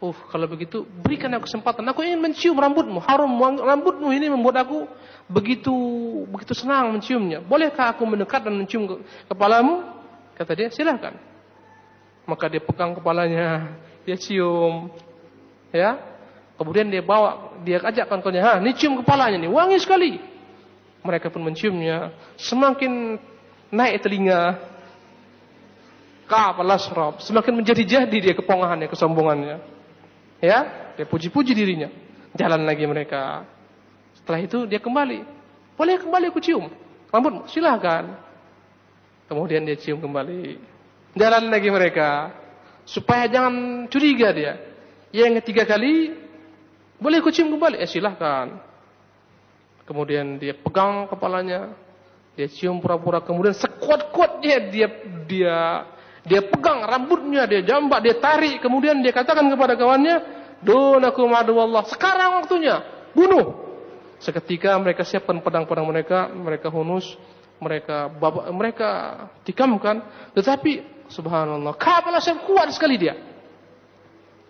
"Oh, kalau begitu berikan aku kesempatan. Aku ingin mencium rambutmu. Harum rambutmu ini membuat aku begitu begitu senang menciumnya. Bolehkah aku mendekat dan mencium kepalamu?" Kata dia, "Silakan." Maka dia pegang kepalanya, dia cium. Ya, Kemudian dia bawa, dia ajak kawan-kawannya, ha, ini cium kepalanya nih, wangi sekali. Mereka pun menciumnya, semakin naik telinga. Ka'ab al semakin menjadi-jadi dia kepongahannya, kesombongannya. Ya, dia puji-puji dirinya. Jalan lagi mereka. Setelah itu dia kembali. Boleh kembali aku cium. Rambut, silahkan. Kemudian dia cium kembali. Jalan lagi mereka. Supaya jangan curiga dia. Yang ketiga kali boleh aku cium kembali? Eh silahkan. Kemudian dia pegang kepalanya, dia cium pura-pura. Kemudian sekuat-kuatnya dia dia dia pegang rambutnya, dia jambak, dia tarik. Kemudian dia katakan kepada kawannya, Donaku madu Allah. Sekarang waktunya, bunuh. Seketika mereka siapkan pedang-pedang mereka, mereka hunus, mereka babak, mereka tikamkan. Tetapi subhanallah, kapalah kuat sekali dia.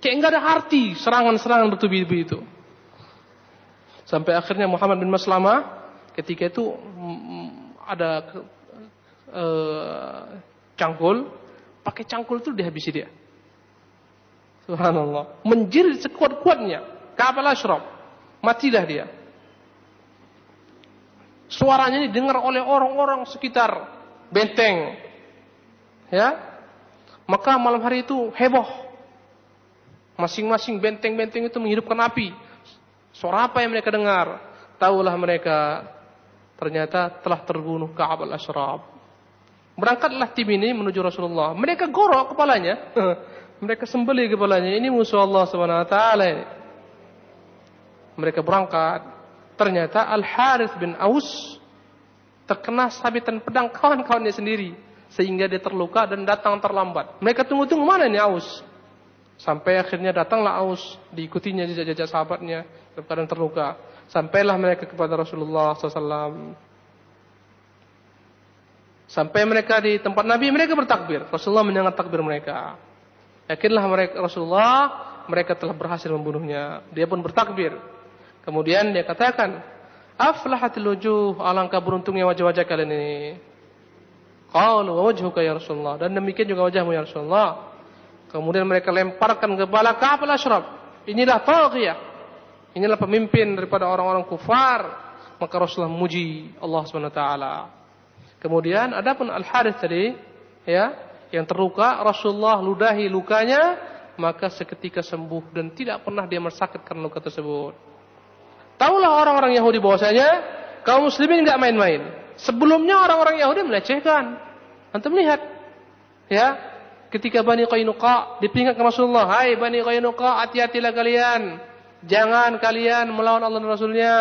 Kayak enggak ada arti serangan-serangan bertubi-tubi itu. Sampai akhirnya Muhammad bin Maslama ketika itu mm, ada uh, cangkul, pakai cangkul itu dihabisi dia. Subhanallah. Menjerit sekuat-kuatnya. Kapal Ashraf. Matilah dia. Suaranya ini dengar oleh orang-orang sekitar benteng. Ya. Maka malam hari itu heboh Masing-masing benteng-benteng itu menghidupkan api. Suara apa yang mereka dengar? Taulah mereka ternyata telah terbunuh Ka'ab al-Ashraf. Berangkatlah tim ini menuju Rasulullah. Mereka gorok kepalanya. mereka sembeli kepalanya. Ini musuh Allah Subhanahu wa taala Mereka berangkat. Ternyata Al-Harith bin Aus terkena sabitan pedang kawan-kawannya sendiri sehingga dia terluka dan datang terlambat. Mereka tunggu-tunggu mana ini Aus? Sampai akhirnya datanglah Aus, diikutinya jejak-jejak sahabatnya dalam terluka. Sampailah mereka kepada Rasulullah SAW. Sampai mereka di tempat Nabi, mereka bertakbir. Rasulullah mendengar takbir mereka. Yakinlah mereka Rasulullah, mereka telah berhasil membunuhnya. Dia pun bertakbir. Kemudian dia katakan, Aflahatil wujuh, alangkah beruntungnya wajah-wajah kalian ini. Qalu wa wajhuka ya Rasulullah. Dan demikian juga wajahmu ya Rasulullah. Kemudian mereka lemparkan kepala Ka'ab al-Ashraf. Inilah taghiyah. Inilah pemimpin daripada orang-orang kufar. Maka Rasulullah muji Allah SWT. Kemudian adapun Al-Harith tadi, ya, yang terluka, Rasulullah ludahi lukanya, maka seketika sembuh dan tidak pernah dia mersakitkan luka tersebut. Taulah orang-orang Yahudi bahwasanya kaum muslimin enggak main-main. Sebelumnya orang-orang Yahudi melecehkan. Antum lihat, ya, ketika Bani Qainuqa diperingatkan Rasulullah, "Hai Bani Qainuqa, hati-hatilah kalian. Jangan kalian melawan Allah dan Rasulnya."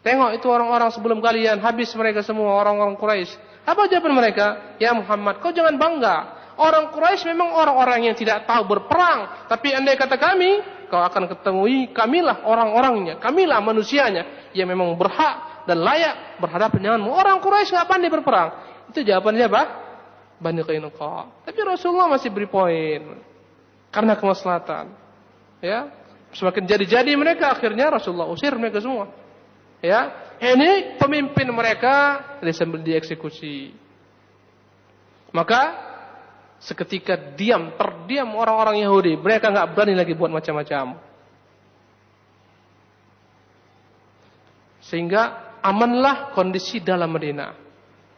Tengok itu orang-orang sebelum kalian, habis mereka semua orang-orang Quraisy. Apa jawaban mereka? Ya Muhammad, kau jangan bangga. Orang Quraisy memang orang-orang yang tidak tahu berperang, tapi andai kata kami, kau akan ketemui kamilah orang-orangnya, kamilah manusianya yang memang berhak dan layak berhadapan denganmu. Orang Quraisy nggak pandai berperang. Itu jawabannya apa? Bani Qainuqa. Tapi Rasulullah masih beri poin. Karena kemaslahatan. Ya. Semakin jadi-jadi mereka akhirnya Rasulullah usir mereka semua. Ya. Ini pemimpin mereka sambil dieksekusi. Maka seketika diam, terdiam orang-orang Yahudi. Mereka nggak berani lagi buat macam-macam. Sehingga amanlah kondisi dalam Madinah.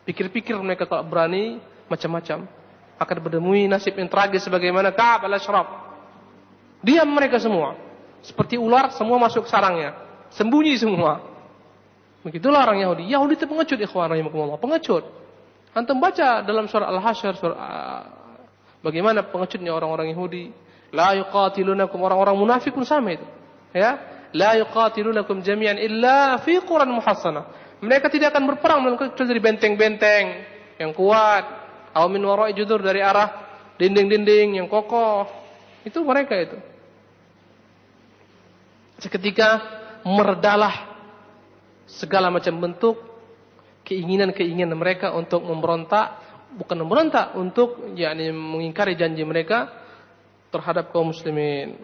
Pikir-pikir mereka kalau berani macam-macam akan bertemui nasib yang tragis sebagaimana Ka'ab al-Ashraf. Diam mereka semua. Seperti ular semua masuk sarangnya. Sembunyi semua. Begitulah orang Yahudi. Yahudi itu pengecut ikhwan rahimakumullah, pengecut. Antum baca dalam surah Al-Hasyr surah uh, bagaimana pengecutnya orang-orang Yahudi. La yuqatilunakum orang-orang munafik pun sama itu. Ya, la yuqatilunakum jami'an illa fi quran muhassana. Mereka tidak akan berperang kecuali dari benteng-benteng yang kuat, Aw min wara'i judur dari arah dinding-dinding yang kokoh. Itu mereka itu. Seketika meredalah segala macam bentuk keinginan-keinginan mereka untuk memberontak, bukan memberontak untuk yakni mengingkari janji mereka terhadap kaum muslimin.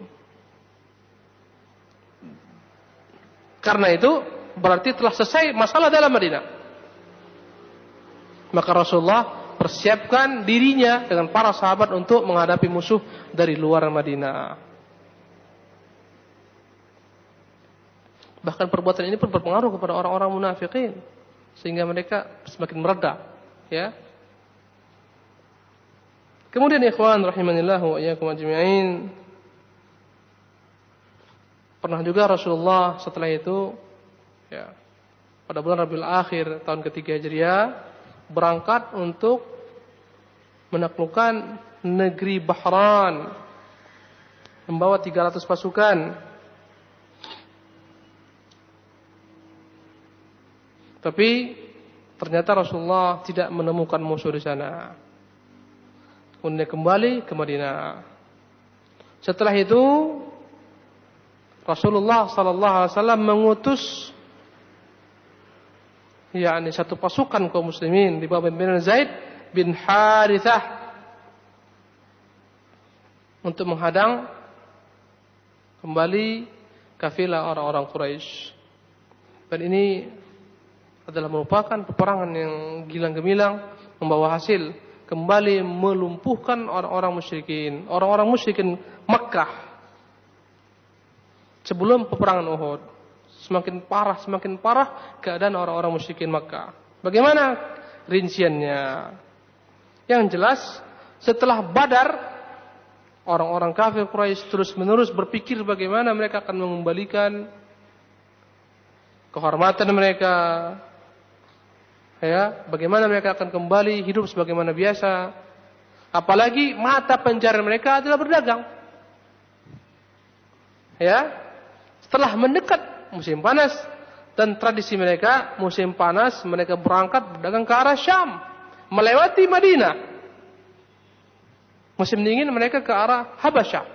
Karena itu berarti telah selesai masalah dalam Madinah. Maka Rasulullah persiapkan dirinya dengan para sahabat untuk menghadapi musuh dari luar Madinah. Bahkan perbuatan ini pun berpengaruh kepada orang-orang munafikin sehingga mereka semakin mereda, ya. Kemudian ikhwan rahimanillah wa iyyakum ajma'in. Pernah juga Rasulullah setelah itu ya pada bulan Rabiul Akhir tahun ketiga Hijriah berangkat untuk menaklukkan negeri Bahran membawa 300 pasukan Tapi ternyata Rasulullah tidak menemukan musuh di sana. Kemudian kembali ke Madinah. Setelah itu Rasulullah sallallahu alaihi wasallam mengutus yakni satu pasukan kaum muslimin di bawah pimpinan Zaid bin Harithah untuk menghadang kembali kafilah orang-orang Quraisy. Dan ini adalah merupakan peperangan yang gilang gemilang membawa hasil kembali melumpuhkan orang-orang musyrikin, orang-orang musyrikin Makkah sebelum peperangan Uhud. Semakin parah, semakin parah keadaan orang-orang musyrikin Makkah. Bagaimana rinciannya? Yang jelas setelah Badar orang-orang kafir Quraisy terus-menerus berpikir bagaimana mereka akan mengembalikan kehormatan mereka, ya bagaimana mereka akan kembali hidup sebagaimana biasa apalagi mata pencarian mereka adalah berdagang ya setelah mendekat musim panas dan tradisi mereka musim panas mereka berangkat berdagang ke arah Syam melewati Madinah musim dingin mereka ke arah Habasyah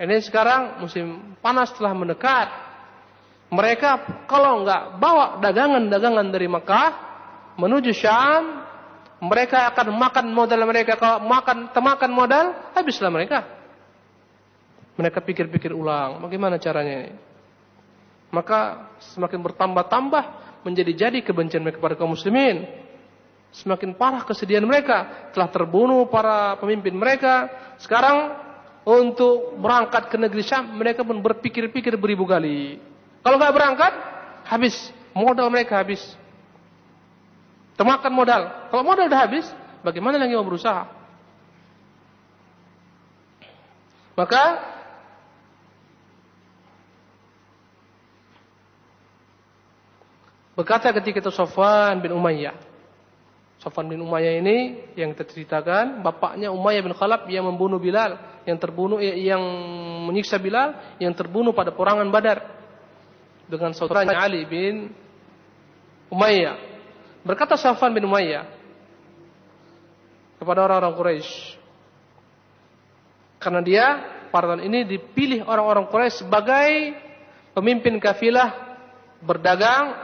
ini sekarang musim panas telah mendekat mereka kalau nggak bawa dagangan-dagangan dari Mekah menuju Syam, mereka akan makan modal mereka. Kalau makan temakan modal, habislah mereka. Mereka pikir-pikir ulang, bagaimana caranya ini? Maka semakin bertambah-tambah menjadi jadi kebencian mereka kepada kaum muslimin. Semakin parah kesedihan mereka. Telah terbunuh para pemimpin mereka. Sekarang untuk berangkat ke negeri Syam, mereka pun berpikir-pikir beribu kali. Kalau nggak berangkat, habis modal mereka habis. Temakan modal. Kalau modal udah habis, bagaimana lagi mau berusaha? Maka berkata ketika itu Sofwan bin Umayyah. Sofwan bin Umayyah ini yang kita ceritakan, bapaknya Umayyah bin Khalaf yang membunuh Bilal, yang terbunuh yang menyiksa Bilal, yang terbunuh pada perangan Badar dengan saudaranya Ali bin Umayyah. Berkata Safwan bin Umayyah kepada orang-orang Quraisy, karena dia pada ini dipilih orang-orang Quraisy sebagai pemimpin kafilah berdagang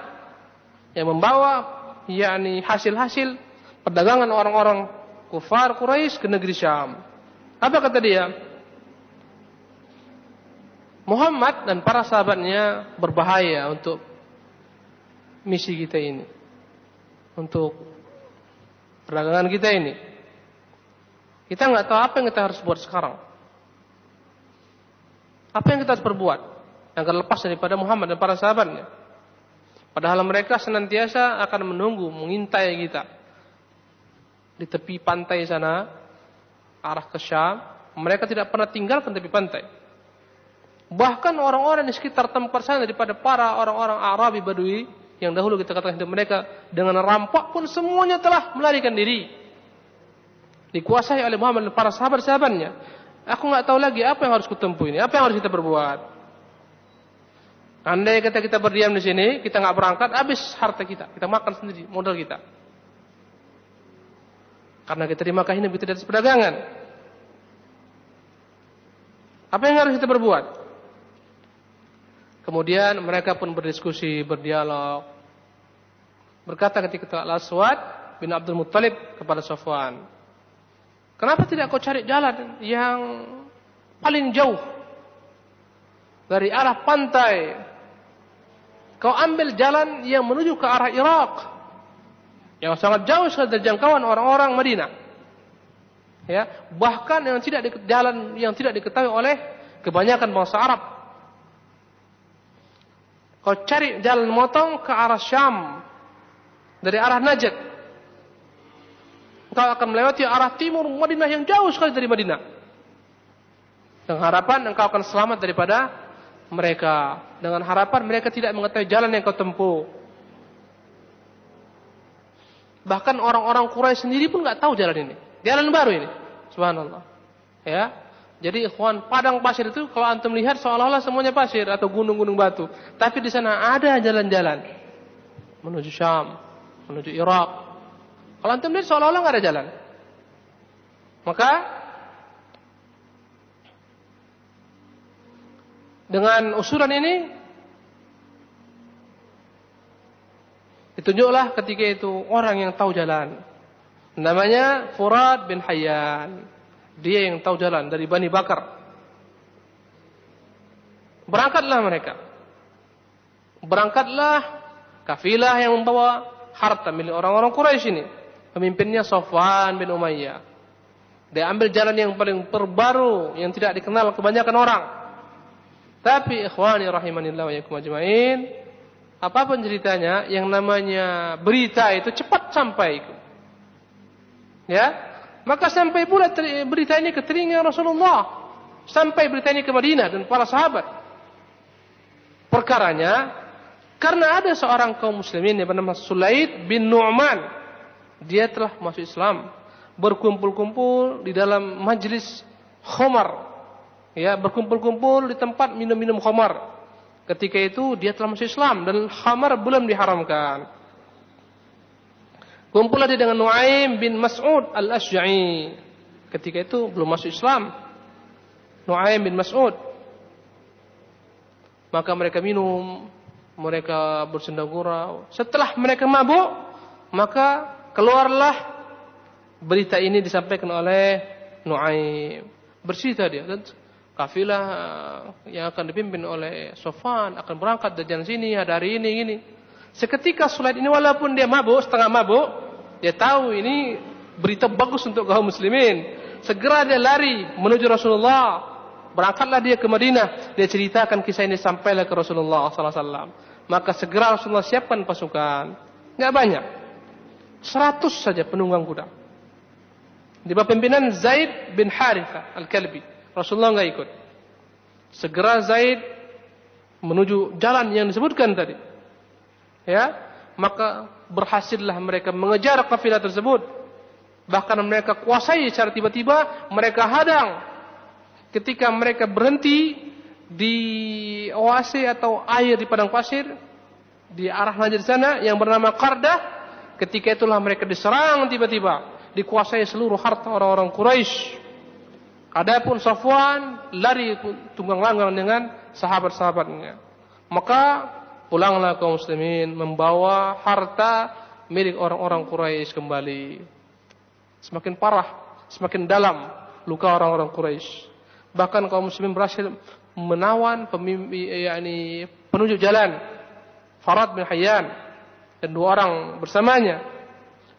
yang membawa yakni hasil-hasil perdagangan orang-orang kufar Quraisy ke negeri Syam. Apa kata dia? Muhammad dan para sahabatnya berbahaya untuk misi kita ini. Untuk perdagangan kita ini. Kita nggak tahu apa yang kita harus buat sekarang. Apa yang kita harus berbuat agar lepas daripada Muhammad dan para sahabatnya. Padahal mereka senantiasa akan menunggu, mengintai kita di tepi pantai sana, arah ke Syam. Mereka tidak pernah tinggalkan tepi pantai. Bahkan orang-orang di sekitar tempat sana daripada para orang-orang Arabi Badui yang dahulu kita katakan hidup mereka dengan rampak pun semuanya telah melarikan diri. Dikuasai oleh Muhammad dan para sahabat-sahabatnya. Aku nggak tahu lagi apa yang harus kutempuh ini, apa yang harus kita berbuat. Andai kata kita berdiam di sini, kita nggak berangkat, habis harta kita, kita makan sendiri, modal kita. Karena kita dimakan hidup kita dari perdagangan. Apa yang harus kita berbuat? Kemudian mereka pun berdiskusi, berdialog. Berkata ketika Al-Aswad bin Abdul Muttalib kepada Safwan, "Kenapa tidak kau cari jalan yang paling jauh dari arah pantai? Kau ambil jalan yang menuju ke arah Irak, yang sangat jauh sekali dari jangkauan orang-orang Madinah." Ya, bahkan yang tidak di, jalan yang tidak diketahui oleh kebanyakan bangsa Arab. Kau cari jalan motong ke arah Syam dari arah Najd. Kau akan melewati arah timur Madinah yang jauh sekali dari Madinah. Dengan harapan engkau akan selamat daripada mereka. Dengan harapan mereka tidak mengetahui jalan yang kau tempuh. Bahkan orang-orang Quraisy sendiri pun nggak tahu jalan ini. Jalan baru ini. Subhanallah. Ya. Jadi ikhwan, padang pasir itu kalau antum lihat seolah-olah semuanya pasir atau gunung-gunung batu. Tapi di sana ada jalan-jalan menuju Syam, menuju Irak. Kalau antum lihat seolah-olah nggak ada jalan. Maka dengan usulan ini ditunjuklah ketika itu orang yang tahu jalan. Namanya Furad bin Hayyan. Dia yang tahu jalan dari Bani Bakar. Berangkatlah mereka. Berangkatlah kafilah yang membawa harta milik orang-orang Quraisy ini. Pemimpinnya Sofwan bin Umayyah. Dia ambil jalan yang paling terbaru yang tidak dikenal kebanyakan orang. Tapi ikhwani rahimanillah wa yakum ajmain, apa pun ceritanya yang namanya berita itu cepat sampai. Ya, maka sampai pula berita ini ke telinga Rasulullah. Sampai berita ini ke Madinah dan para sahabat. Perkaranya, karena ada seorang kaum muslimin yang bernama Sulaid bin Nu'man. Dia telah masuk Islam. Berkumpul-kumpul di dalam majlis khomar. Ya, berkumpul-kumpul di tempat minum-minum khomar. Ketika itu dia telah masuk Islam dan khamar belum diharamkan. Kumpullah dia dengan Nuaim bin Mas'ud al-Ashja'i. Ketika itu belum masuk Islam. Nuaim bin Mas'ud. Maka mereka minum, mereka bersenda gurau. Setelah mereka mabuk, maka keluarlah berita ini disampaikan oleh Nuaim. Bercerita dia kafilah yang akan dipimpin oleh Sofan akan berangkat dari sini ada hari ini ini. Seketika Sulaid ini walaupun dia mabuk, setengah mabuk, dia tahu ini berita bagus untuk kaum muslimin. Segera dia lari menuju Rasulullah. Berangkatlah dia ke Madinah. Dia ceritakan kisah ini sampailah ke Rasulullah SAW. Maka segera Rasulullah siapkan pasukan. Tidak banyak. Seratus saja penunggang kuda. Di bawah pimpinan Zaid bin Haritha Al-Kalbi. Rasulullah nggak ikut. Segera Zaid menuju jalan yang disebutkan tadi. Ya maka berhasillah mereka mengejar kafilah tersebut. Bahkan mereka kuasai secara tiba-tiba mereka hadang. Ketika mereka berhenti di oase atau air di padang pasir di arah Najd sana yang bernama Qardah ketika itulah mereka diserang tiba-tiba dikuasai seluruh harta orang-orang Quraisy adapun Safwan lari tunggang langgang dengan sahabat-sahabatnya maka pulanglah kaum muslimin membawa harta milik orang-orang Quraisy kembali. Semakin parah, semakin dalam luka orang-orang Quraisy. Bahkan kaum muslimin berhasil menawan pemimpin yakni penunjuk jalan Farad bin Hayyan dan dua orang bersamanya.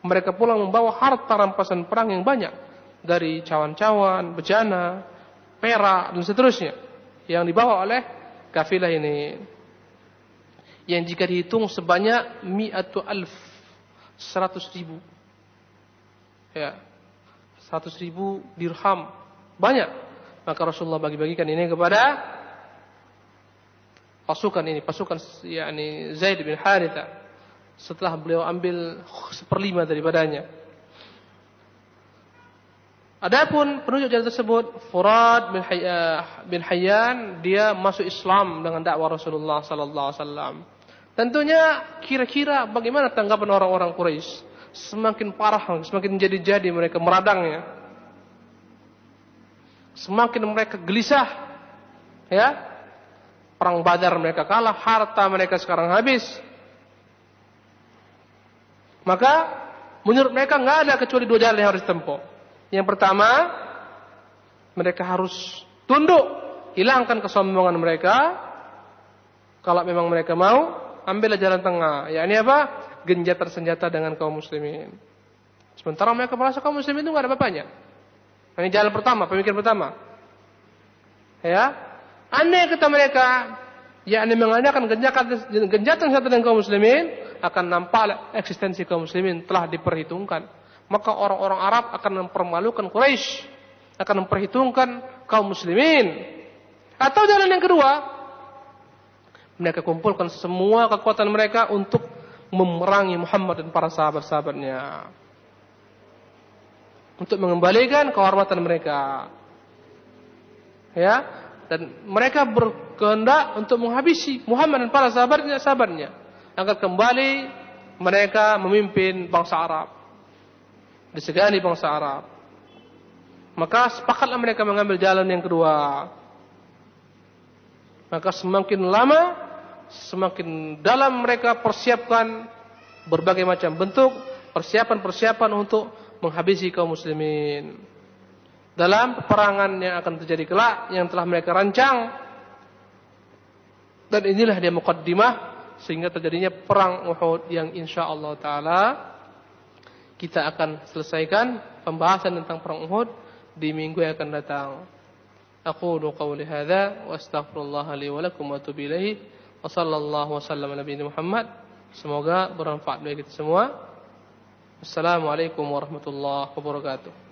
Mereka pulang membawa harta rampasan perang yang banyak dari cawan-cawan, bejana, perak dan seterusnya yang dibawa oleh kafilah ini. Yang jika dihitung sebanyak mi'atu alf seratus ribu. Ya seratus ribu dirham. Banyak. Maka Rasulullah bagi-bagikan ini kepada pasukan ini pasukan yakni Zaid bin Haritha. Setelah beliau ambil seperlima daripadanya Adapun penunjuk jalan tersebut Furad bin, bin Hayyan dia masuk Islam dengan dakwah Rasulullah sallallahu alaihi wasallam. Tentunya kira-kira bagaimana tanggapan orang-orang Quraisy? Semakin parah, semakin jadi-jadi mereka meradangnya. Semakin mereka gelisah. Ya. Perang Badar mereka kalah, harta mereka sekarang habis. Maka menurut mereka nggak ada kecuali dua jalan yang harus ditempuh. Yang pertama, mereka harus tunduk, hilangkan kesombongan mereka. Kalau memang mereka mau, ambillah jalan tengah. Ya ini apa? Genjatan senjata dengan kaum muslimin. Sementara mereka merasa kaum muslimin itu nggak ada apa-apanya. Ini jalan pertama, pemikiran pertama. Ya, aneh kata mereka, ya ini genjatan genjatan senjata dengan kaum muslimin akan nampak eksistensi kaum muslimin telah diperhitungkan. Maka orang-orang Arab akan mempermalukan Quraisy, akan memperhitungkan kaum muslimin. Atau jalan yang kedua, mereka kumpulkan semua kekuatan mereka untuk memerangi Muhammad dan para sahabat-sahabatnya. Untuk mengembalikan kehormatan mereka. Ya, dan mereka berkehendak untuk menghabisi Muhammad dan para sahabatnya sahabatnya agar kembali mereka memimpin bangsa Arab disegani bangsa Arab. Maka sepakatlah mereka mengambil jalan yang kedua. Maka semakin lama semakin dalam mereka persiapkan berbagai macam bentuk persiapan-persiapan untuk menghabisi kaum muslimin. Dalam peperangan yang akan terjadi kelak yang telah mereka rancang. Dan inilah dia mukaddimah sehingga terjadinya perang Uhud yang insyaallah taala kita akan selesaikan pembahasan tentang perang Uhud di minggu yang akan datang. Aqulu qawli hadza wa astaghfirullah li. Semoga bermanfaat bagi kita semua. Warahmatullahi wabarakatuh.